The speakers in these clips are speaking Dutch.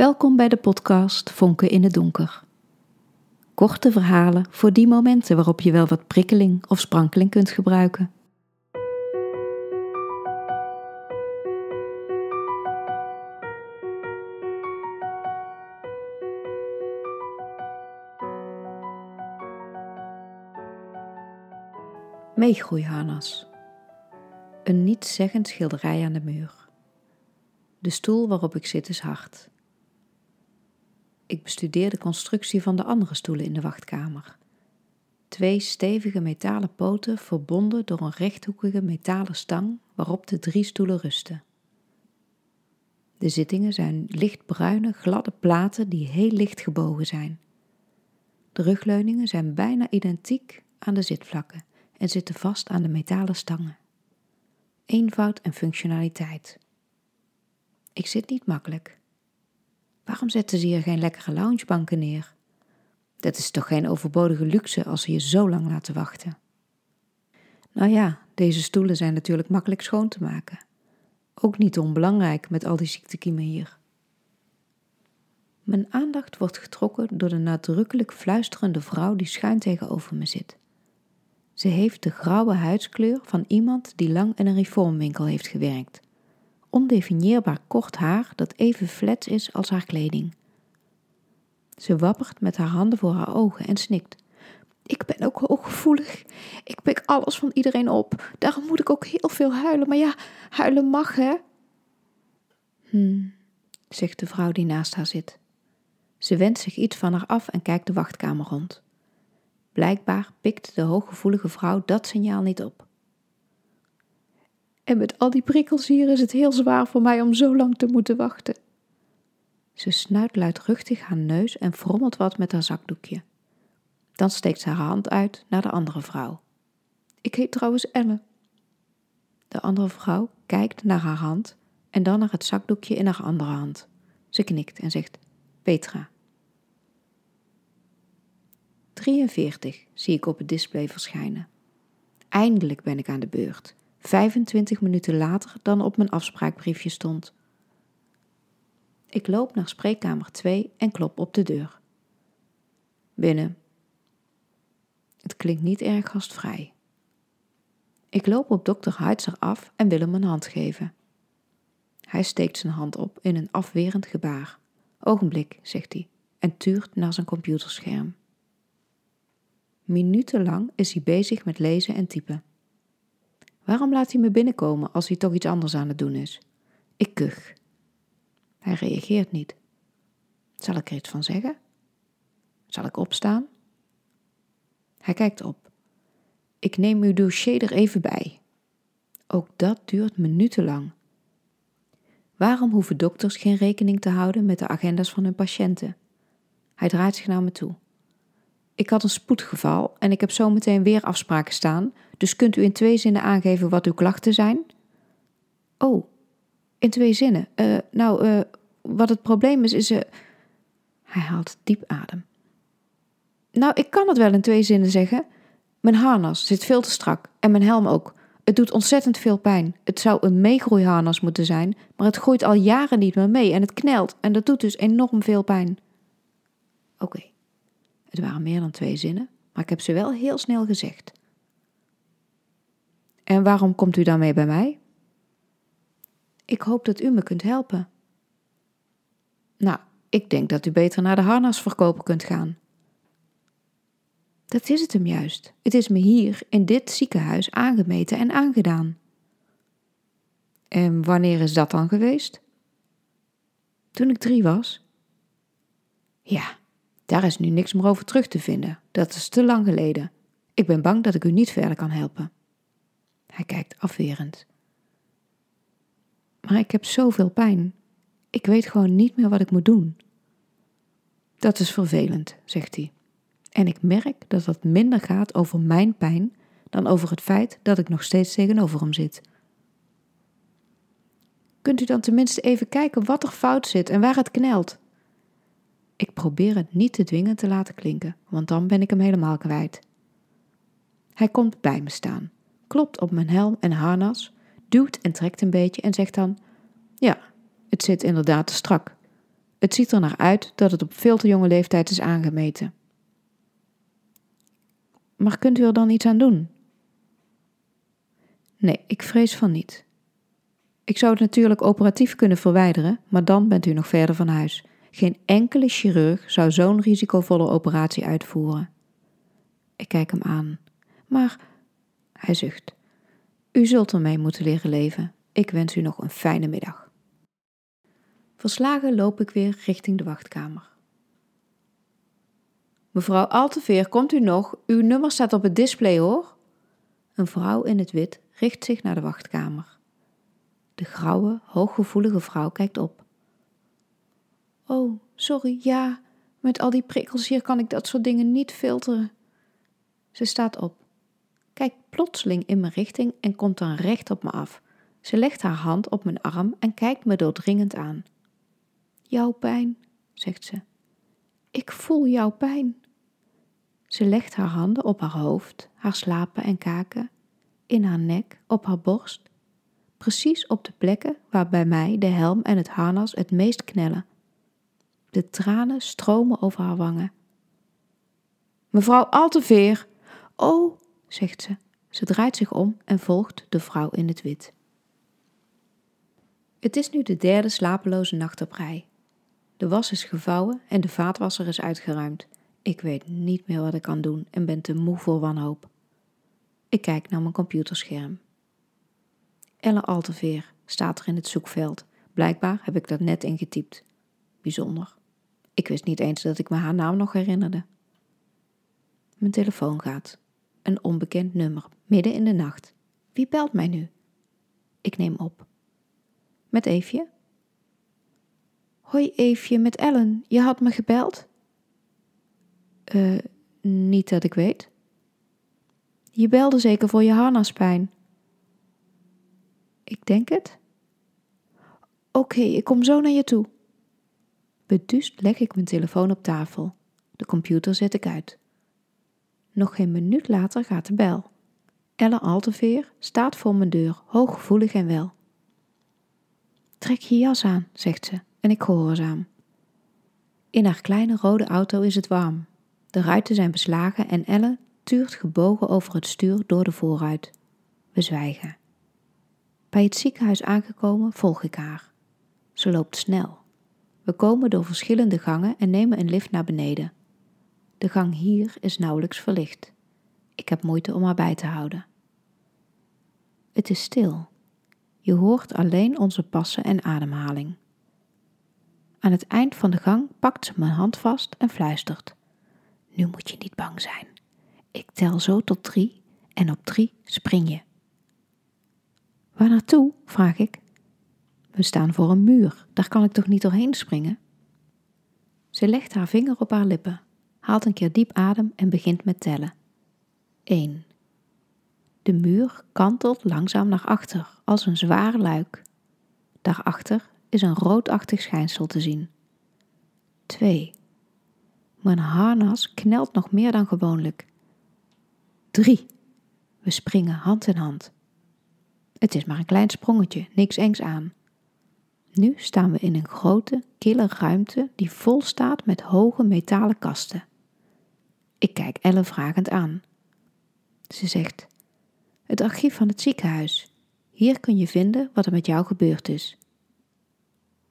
Welkom bij de podcast Vonken in het Donker. Korte verhalen voor die momenten waarop je wel wat prikkeling of sprankeling kunt gebruiken. Meegroeiharnas. Een nietszeggend schilderij aan de muur. De stoel waarop ik zit is hard. Ik bestudeer de constructie van de andere stoelen in de wachtkamer. Twee stevige metalen poten verbonden door een rechthoekige metalen stang waarop de drie stoelen rusten. De zittingen zijn lichtbruine, gladde platen die heel licht gebogen zijn. De rugleuningen zijn bijna identiek aan de zitvlakken en zitten vast aan de metalen stangen. Eenvoud en functionaliteit. Ik zit niet makkelijk. Waarom zetten ze hier geen lekkere loungebanken neer? Dat is toch geen overbodige luxe als ze je zo lang laten wachten? Nou ja, deze stoelen zijn natuurlijk makkelijk schoon te maken. Ook niet onbelangrijk met al die ziektekiemen hier. Mijn aandacht wordt getrokken door de nadrukkelijk fluisterende vrouw die schuin tegenover me zit. Ze heeft de grauwe huidskleur van iemand die lang in een reformwinkel heeft gewerkt ondefinieerbaar kort haar dat even flets is als haar kleding. Ze wappert met haar handen voor haar ogen en snikt. Ik ben ook hooggevoelig. Ik pik alles van iedereen op. Daarom moet ik ook heel veel huilen. Maar ja, huilen mag, hè? Hm, zegt de vrouw die naast haar zit. Ze wendt zich iets van haar af en kijkt de wachtkamer rond. Blijkbaar pikt de hooggevoelige vrouw dat signaal niet op. En met al die prikkels hier is het heel zwaar voor mij om zo lang te moeten wachten. Ze snuit luidruchtig haar neus en frommelt wat met haar zakdoekje. Dan steekt ze haar hand uit naar de andere vrouw. Ik heet trouwens Elle. De andere vrouw kijkt naar haar hand en dan naar het zakdoekje in haar andere hand. Ze knikt en zegt: Petra. 43 zie ik op het display verschijnen. Eindelijk ben ik aan de beurt. 25 minuten later dan op mijn afspraakbriefje stond. Ik loop naar spreekkamer 2 en klop op de deur. Binnen. Het klinkt niet erg gastvrij. Ik loop op dokter Heitzer af en wil hem een hand geven. Hij steekt zijn hand op in een afwerend gebaar. Ogenblik, zegt hij, en tuurt naar zijn computerscherm. Minutenlang is hij bezig met lezen en typen. Waarom laat hij me binnenkomen als hij toch iets anders aan het doen is? Ik kuch. Hij reageert niet. Zal ik er iets van zeggen? Zal ik opstaan? Hij kijkt op. Ik neem uw dossier er even bij. Ook dat duurt minutenlang. Waarom hoeven dokters geen rekening te houden met de agendas van hun patiënten? Hij draait zich naar me toe. Ik had een spoedgeval en ik heb zometeen weer afspraken staan, dus kunt u in twee zinnen aangeven wat uw klachten zijn? Oh, in twee zinnen. Uh, nou, uh, wat het probleem is, is. Uh... Hij haalt diep adem. Nou, ik kan het wel in twee zinnen zeggen. Mijn harnas zit veel te strak en mijn helm ook. Het doet ontzettend veel pijn. Het zou een meegroeiharnas moeten zijn, maar het groeit al jaren niet meer mee en het knelt en dat doet dus enorm veel pijn. Oké. Het waren meer dan twee zinnen, maar ik heb ze wel heel snel gezegd. En waarom komt u daarmee bij mij? Ik hoop dat u me kunt helpen. Nou, ik denk dat u beter naar de harnasverkoper kunt gaan. Dat is het hem juist. Het is me hier in dit ziekenhuis aangemeten en aangedaan. En wanneer is dat dan geweest? Toen ik drie was. Ja, daar is nu niks meer over terug te vinden. Dat is te lang geleden. Ik ben bang dat ik u niet verder kan helpen. Hij kijkt afwerend. Maar ik heb zoveel pijn. Ik weet gewoon niet meer wat ik moet doen. Dat is vervelend, zegt hij. En ik merk dat het minder gaat over mijn pijn dan over het feit dat ik nog steeds tegenover hem zit. Kunt u dan tenminste even kijken wat er fout zit en waar het knelt? Ik probeer het niet te dwingen te laten klinken, want dan ben ik hem helemaal kwijt. Hij komt bij me staan, klopt op mijn helm en harnas, duwt en trekt een beetje en zegt dan: Ja, het zit inderdaad te strak. Het ziet er naar uit dat het op veel te jonge leeftijd is aangemeten. Maar kunt u er dan iets aan doen? Nee, ik vrees van niet. Ik zou het natuurlijk operatief kunnen verwijderen, maar dan bent u nog verder van huis. Geen enkele chirurg zou zo'n risicovolle operatie uitvoeren. Ik kijk hem aan. Maar, hij zucht. U zult ermee moeten leren leven. Ik wens u nog een fijne middag. Verslagen loop ik weer richting de wachtkamer. Mevrouw Alteveer, komt u nog? Uw nummer staat op het display hoor. Een vrouw in het wit richt zich naar de wachtkamer. De grauwe, hooggevoelige vrouw kijkt op. Oh, sorry, ja, met al die prikkels hier kan ik dat soort dingen niet filteren. Ze staat op, kijkt plotseling in mijn richting en komt dan recht op me af. Ze legt haar hand op mijn arm en kijkt me doordringend aan. Jouw pijn, zegt ze. Ik voel jouw pijn. Ze legt haar handen op haar hoofd, haar slapen en kaken, in haar nek, op haar borst, precies op de plekken waar bij mij de helm en het harnas het meest knellen. De tranen stromen over haar wangen. Mevrouw Alteveer! Oh, zegt ze. Ze draait zich om en volgt de vrouw in het wit. Het is nu de derde slapeloze nacht op rij. De was is gevouwen en de vaatwasser is uitgeruimd. Ik weet niet meer wat ik kan doen en ben te moe voor wanhoop. Ik kijk naar mijn computerscherm. Elle Alteveer staat er in het zoekveld. Blijkbaar heb ik dat net ingetypt. Bijzonder. Ik wist niet eens dat ik me haar naam nog herinnerde. Mijn telefoon gaat. Een onbekend nummer, midden in de nacht. Wie belt mij nu? Ik neem op. Met Eefje? Hoi Eefje, met Ellen. Je had me gebeld? Eh, niet dat ik weet. Je belde zeker voor je harnaspijn. Ik denk het. Oké, ik kom zo naar je toe. Beduust leg ik mijn telefoon op tafel. De computer zet ik uit. Nog geen minuut later gaat de bel. Elle Alteveer staat voor mijn deur, hooggevoelig en wel. Trek je jas aan, zegt ze, en ik gehoorzaam. In haar kleine rode auto is het warm. De ruiten zijn beslagen en Elle tuurt gebogen over het stuur door de voorruit. We zwijgen. Bij het ziekenhuis aangekomen volg ik haar. Ze loopt snel. We komen door verschillende gangen en nemen een lift naar beneden. De gang hier is nauwelijks verlicht. Ik heb moeite om haar bij te houden. Het is stil. Je hoort alleen onze passen en ademhaling. Aan het eind van de gang pakt ze mijn hand vast en fluistert: Nu moet je niet bang zijn. Ik tel zo tot drie en op drie spring je. Waar naartoe? vraag ik. We staan voor een muur, daar kan ik toch niet doorheen springen? Ze legt haar vinger op haar lippen, haalt een keer diep adem en begint met tellen. 1. De muur kantelt langzaam naar achter, als een zwaar luik. Daarachter is een roodachtig schijnsel te zien. 2. Mijn harnas knelt nog meer dan gewoonlijk. 3. We springen hand in hand. Het is maar een klein sprongetje, niks engs aan. Nu staan we in een grote, kille ruimte die vol staat met hoge metalen kasten. Ik kijk Elle vragend aan. Ze zegt: Het archief van het ziekenhuis. Hier kun je vinden wat er met jou gebeurd is.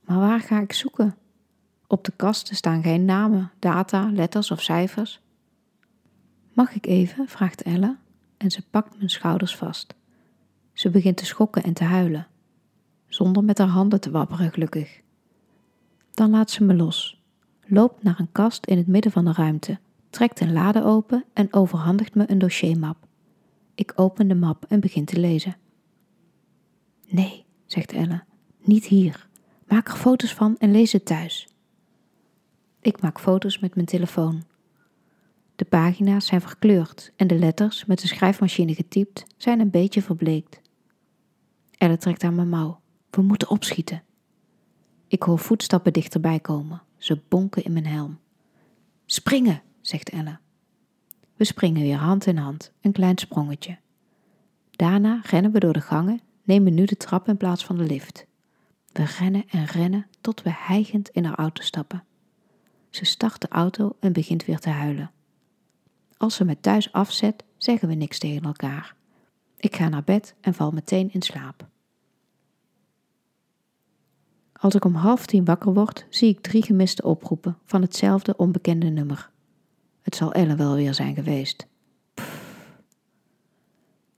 Maar waar ga ik zoeken? Op de kasten staan geen namen, data, letters of cijfers. Mag ik even? vraagt Elle en ze pakt mijn schouders vast. Ze begint te schokken en te huilen, zonder met haar handen te wapperen gelukkig. Dan laat ze me los, loopt naar een kast in het midden van de ruimte, trekt een lade open en overhandigt me een dossiermap. Ik open de map en begin te lezen. Nee, zegt Elle, niet hier. Maak er foto's van en lees het thuis. Ik maak foto's met mijn telefoon. De pagina's zijn verkleurd en de letters, met een schrijfmachine getypt, zijn een beetje verbleekt. Elle trekt aan mijn mouw. We moeten opschieten. Ik hoor voetstappen dichterbij komen. Ze bonken in mijn helm. Springen, zegt Elle. We springen weer hand in hand, een klein sprongetje. Daarna rennen we door de gangen, nemen nu de trap in plaats van de lift. We rennen en rennen tot we hijgend in haar auto stappen. Ze start de auto en begint weer te huilen. Als ze me thuis afzet, zeggen we niks tegen elkaar. Ik ga naar bed en val meteen in slaap. Als ik om half tien wakker word, zie ik drie gemiste oproepen van hetzelfde onbekende nummer. Het zal Ellen wel weer zijn geweest.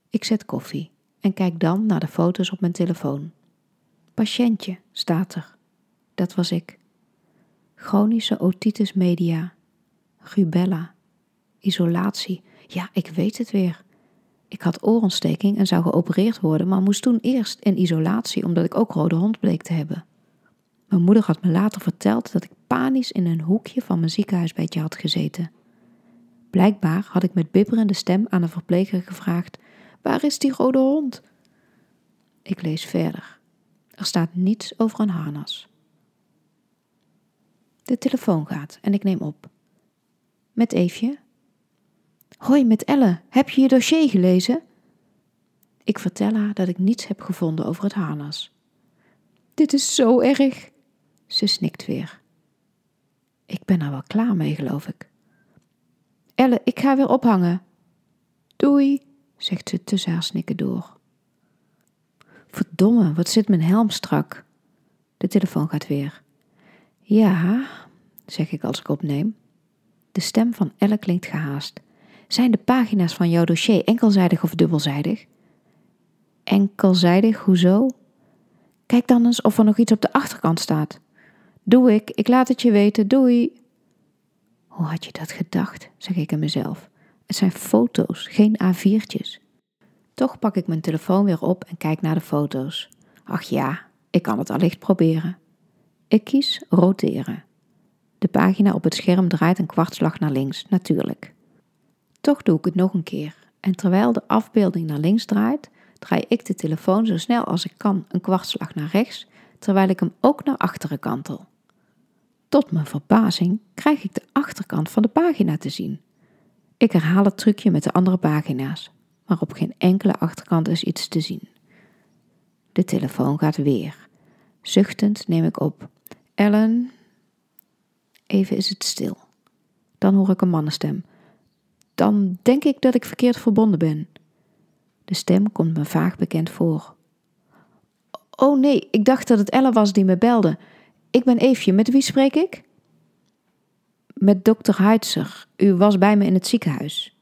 Ik zet koffie en kijk dan naar de foto's op mijn telefoon. Patiëntje staat er. Dat was ik. Chronische otitis media. Rubella. Isolatie. Ja, ik weet het weer. Ik had oorontsteking en zou geopereerd worden, maar moest toen eerst in isolatie omdat ik ook rode hond bleek te hebben. Mijn moeder had me later verteld dat ik panisch in een hoekje van mijn ziekenhuisbedje had gezeten. Blijkbaar had ik met bibberende stem aan een verpleger gevraagd: Waar is die rode hond? Ik lees verder. Er staat niets over een harnas. De telefoon gaat en ik neem op. Met Eefje. Hoi, met Elle. Heb je je dossier gelezen? Ik vertel haar dat ik niets heb gevonden over het harnas. Dit is zo erg. Ze snikt weer. Ik ben er wel klaar mee, geloof ik. Elle, ik ga weer ophangen. Doei, zegt ze tussen haar snikken door. Verdomme, wat zit mijn helm strak. De telefoon gaat weer. Ja, zeg ik als ik opneem. De stem van Elle klinkt gehaast. Zijn de pagina's van jouw dossier enkelzijdig of dubbelzijdig? Enkelzijdig, hoezo? Kijk dan eens of er nog iets op de achterkant staat. Doe ik, ik laat het je weten, doei. Hoe had je dat gedacht, zeg ik aan mezelf. Het zijn foto's, geen A4'tjes. Toch pak ik mijn telefoon weer op en kijk naar de foto's. Ach ja, ik kan het allicht proberen. Ik kies roteren. De pagina op het scherm draait een kwartslag naar links, natuurlijk. Toch doe ik het nog een keer. En terwijl de afbeelding naar links draait, draai ik de telefoon zo snel als ik kan een kwartslag naar rechts, terwijl ik hem ook naar achteren kantel. Tot mijn verbazing krijg ik de achterkant van de pagina te zien. Ik herhaal het trucje met de andere pagina's, maar op geen enkele achterkant is iets te zien. De telefoon gaat weer. Zuchtend neem ik op. Ellen. Even is het stil. Dan hoor ik een mannenstem. Dan denk ik dat ik verkeerd verbonden ben. De stem komt me vaag bekend voor. Oh nee, ik dacht dat het Ellen was die me belde. Ik ben Eefje, met wie spreek ik? Met dokter Heitzer. U was bij me in het ziekenhuis.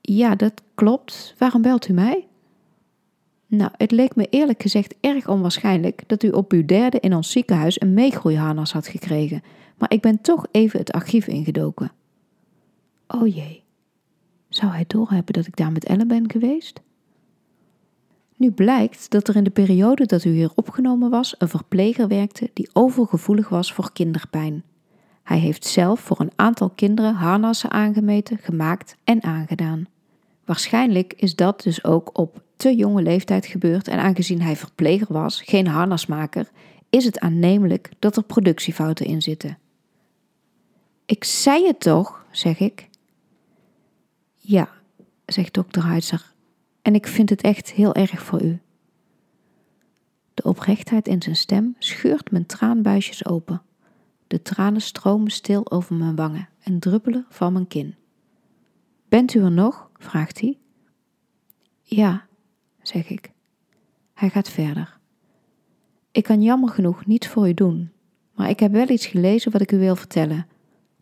Ja, dat klopt. Waarom belt u mij? Nou, het leek me eerlijk gezegd erg onwaarschijnlijk dat u op uw derde in ons ziekenhuis een meegroeiharnas had gekregen, maar ik ben toch even het archief ingedoken. Oh jee, zou hij doorhebben dat ik daar met Ellen ben geweest? Nu blijkt dat er in de periode dat u hier opgenomen was een verpleger werkte die overgevoelig was voor kinderpijn. Hij heeft zelf voor een aantal kinderen harnassen aangemeten, gemaakt en aangedaan. Waarschijnlijk is dat dus ook op te jonge leeftijd gebeurd en aangezien hij verpleger was, geen harnasmaker, is het aannemelijk dat er productiefouten in zitten. Ik zei het toch, zeg ik. Ja, zegt dokter Heitzer en ik vind het echt heel erg voor u. De oprechtheid in zijn stem scheurt mijn traanbuisjes open. De tranen stromen stil over mijn wangen en druppelen van mijn kin. Bent u er nog? vraagt hij. Ja, zeg ik. Hij gaat verder. Ik kan jammer genoeg niets voor u doen, maar ik heb wel iets gelezen wat ik u wil vertellen.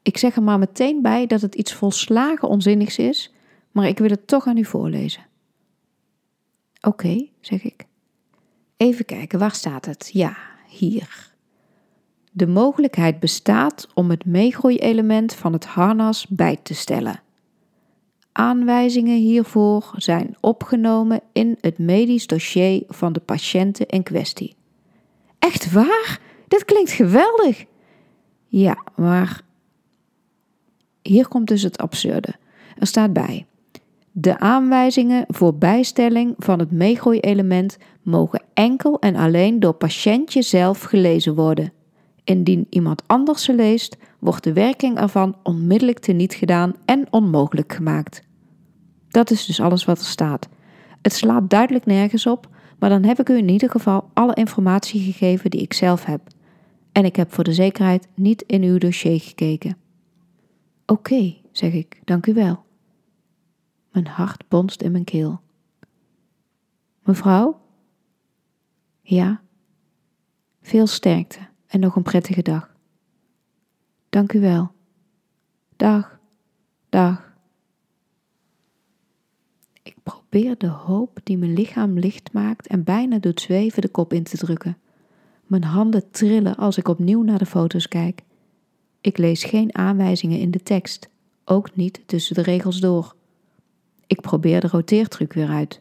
Ik zeg er maar meteen bij dat het iets volslagen onzinnigs is, maar ik wil het toch aan u voorlezen. Oké, zeg ik. Even kijken, waar staat het? Ja, hier. De mogelijkheid bestaat om het meegroeielement van het harnas bij te stellen. Aanwijzingen hiervoor zijn opgenomen in het medisch dossier van de patiënten in kwestie. Echt waar? Dit klinkt geweldig. Ja, maar hier komt dus het absurde. Er staat bij: de aanwijzingen voor bijstelling van het meegroeielement mogen enkel en alleen door patiëntje zelf gelezen worden. Indien iemand anders ze leest, wordt de werking ervan onmiddellijk teniet gedaan en onmogelijk gemaakt. Dat is dus alles wat er staat. Het slaat duidelijk nergens op, Maar dan heb ik u in ieder geval alle informatie gegeven die ik zelf heb. En ik heb voor de zekerheid niet in uw dossier gekeken. Oké, zeg ik, dank u wel. Mijn hart bonst in mijn keel. Mevrouw? Ja. Veel sterkte en nog een prettige dag. Dank u wel. Dag, dag. Ik probeer de hoop die mijn lichaam licht maakt en bijna doet zweven de kop in te drukken. Mijn handen trillen als ik opnieuw naar de foto's kijk. Ik lees geen aanwijzingen in de tekst, ook niet tussen de regels door. Ik probeer de roteertruc weer uit.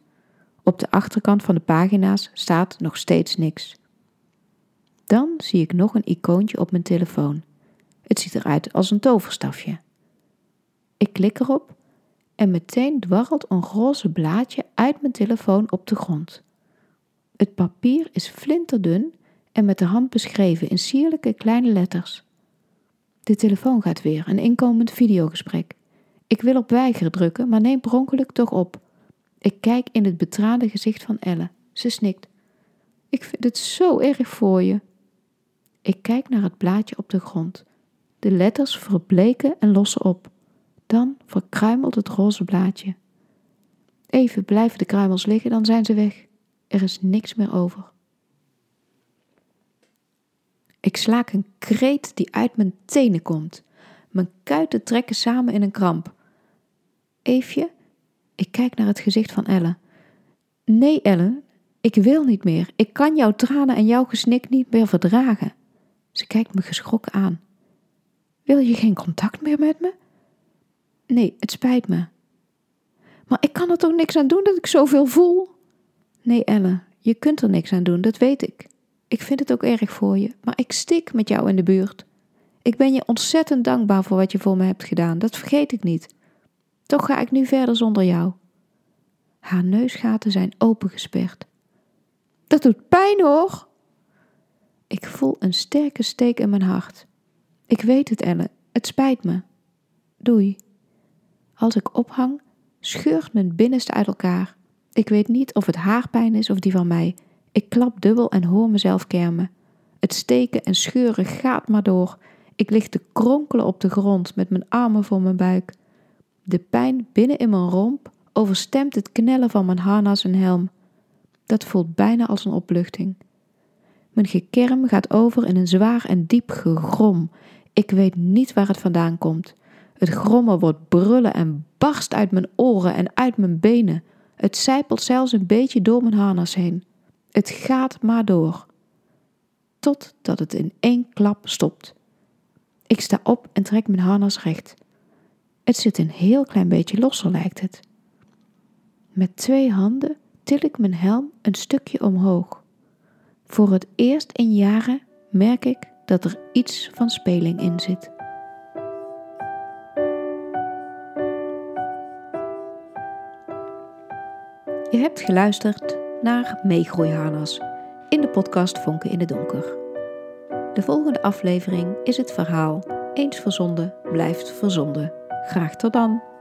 Op de achterkant van de pagina's staat nog steeds niks. Dan zie ik nog een icoontje op mijn telefoon. Het ziet eruit als een toverstafje. Ik klik erop en meteen dwarrelt een roze blaadje uit mijn telefoon op de grond. Het papier is flinterdun en met de hand beschreven in sierlijke kleine letters. De telefoon gaat weer, een inkomend videogesprek. Ik wil op weigeren drukken, maar neem per toch op. Ik kijk in het betraande gezicht van Elle. Ze snikt. Ik vind het zo erg voor je. Ik kijk naar het blaadje op de grond. De letters verbleken en lossen op. Dan verkruimelt het roze blaadje. Even blijven de kruimels liggen, dan zijn ze weg. Er is niks meer over. Ik slaak een kreet die uit mijn tenen komt. Mijn kuiten trekken samen in een kramp. Eefje, ik kijk naar het gezicht van Elle. Nee, Ellen, ik wil niet meer. Ik kan jouw tranen en jouw gesnik niet meer verdragen. Ze kijkt me geschrokken aan. Wil je geen contact meer met me? Nee, het spijt me. Maar ik kan er toch niks aan doen dat ik zoveel voel? Nee, Ellen, je kunt er niks aan doen, dat weet ik. Ik vind het ook erg voor je, maar ik stik met jou in de buurt. Ik ben je ontzettend dankbaar voor wat je voor me hebt gedaan, dat vergeet ik niet. Toch ga ik nu verder zonder jou. Haar neusgaten zijn opengesperd. Dat doet pijn hoor. Ik voel een sterke steek in mijn hart. Ik weet het, Elle, het spijt me. Doei. Als ik ophang, scheurt mijn binnenste uit elkaar. Ik weet niet of het haar pijn is of die van mij. Ik klap dubbel en hoor mezelf kermen. Het steken en scheuren gaat maar door. Ik lig te kronkelen op de grond met mijn armen voor mijn buik. De pijn binnen in mijn romp overstemt het knellen van mijn harnas en helm. Dat voelt bijna als een opluchting. Mijn gekerm gaat over in een zwaar en diep gegrom. Ik weet niet waar het vandaan komt. Het grommen wordt brullen en barst uit mijn oren en uit mijn benen. Het zijpelt zelfs een beetje door mijn harnas heen. Het gaat maar door. Totdat het in één klap stopt. Ik sta op en trek mijn harnas recht. Het zit een heel klein beetje losser, lijkt het. Met twee handen til ik mijn helm een stukje omhoog. Voor het eerst in jaren merk ik dat er iets van speling in zit. Je hebt geluisterd naar Meegroeiharnas in de podcast Vonken in het Donker. De volgende aflevering is het verhaal Eens verzonden blijft verzonden. Graag tot dan!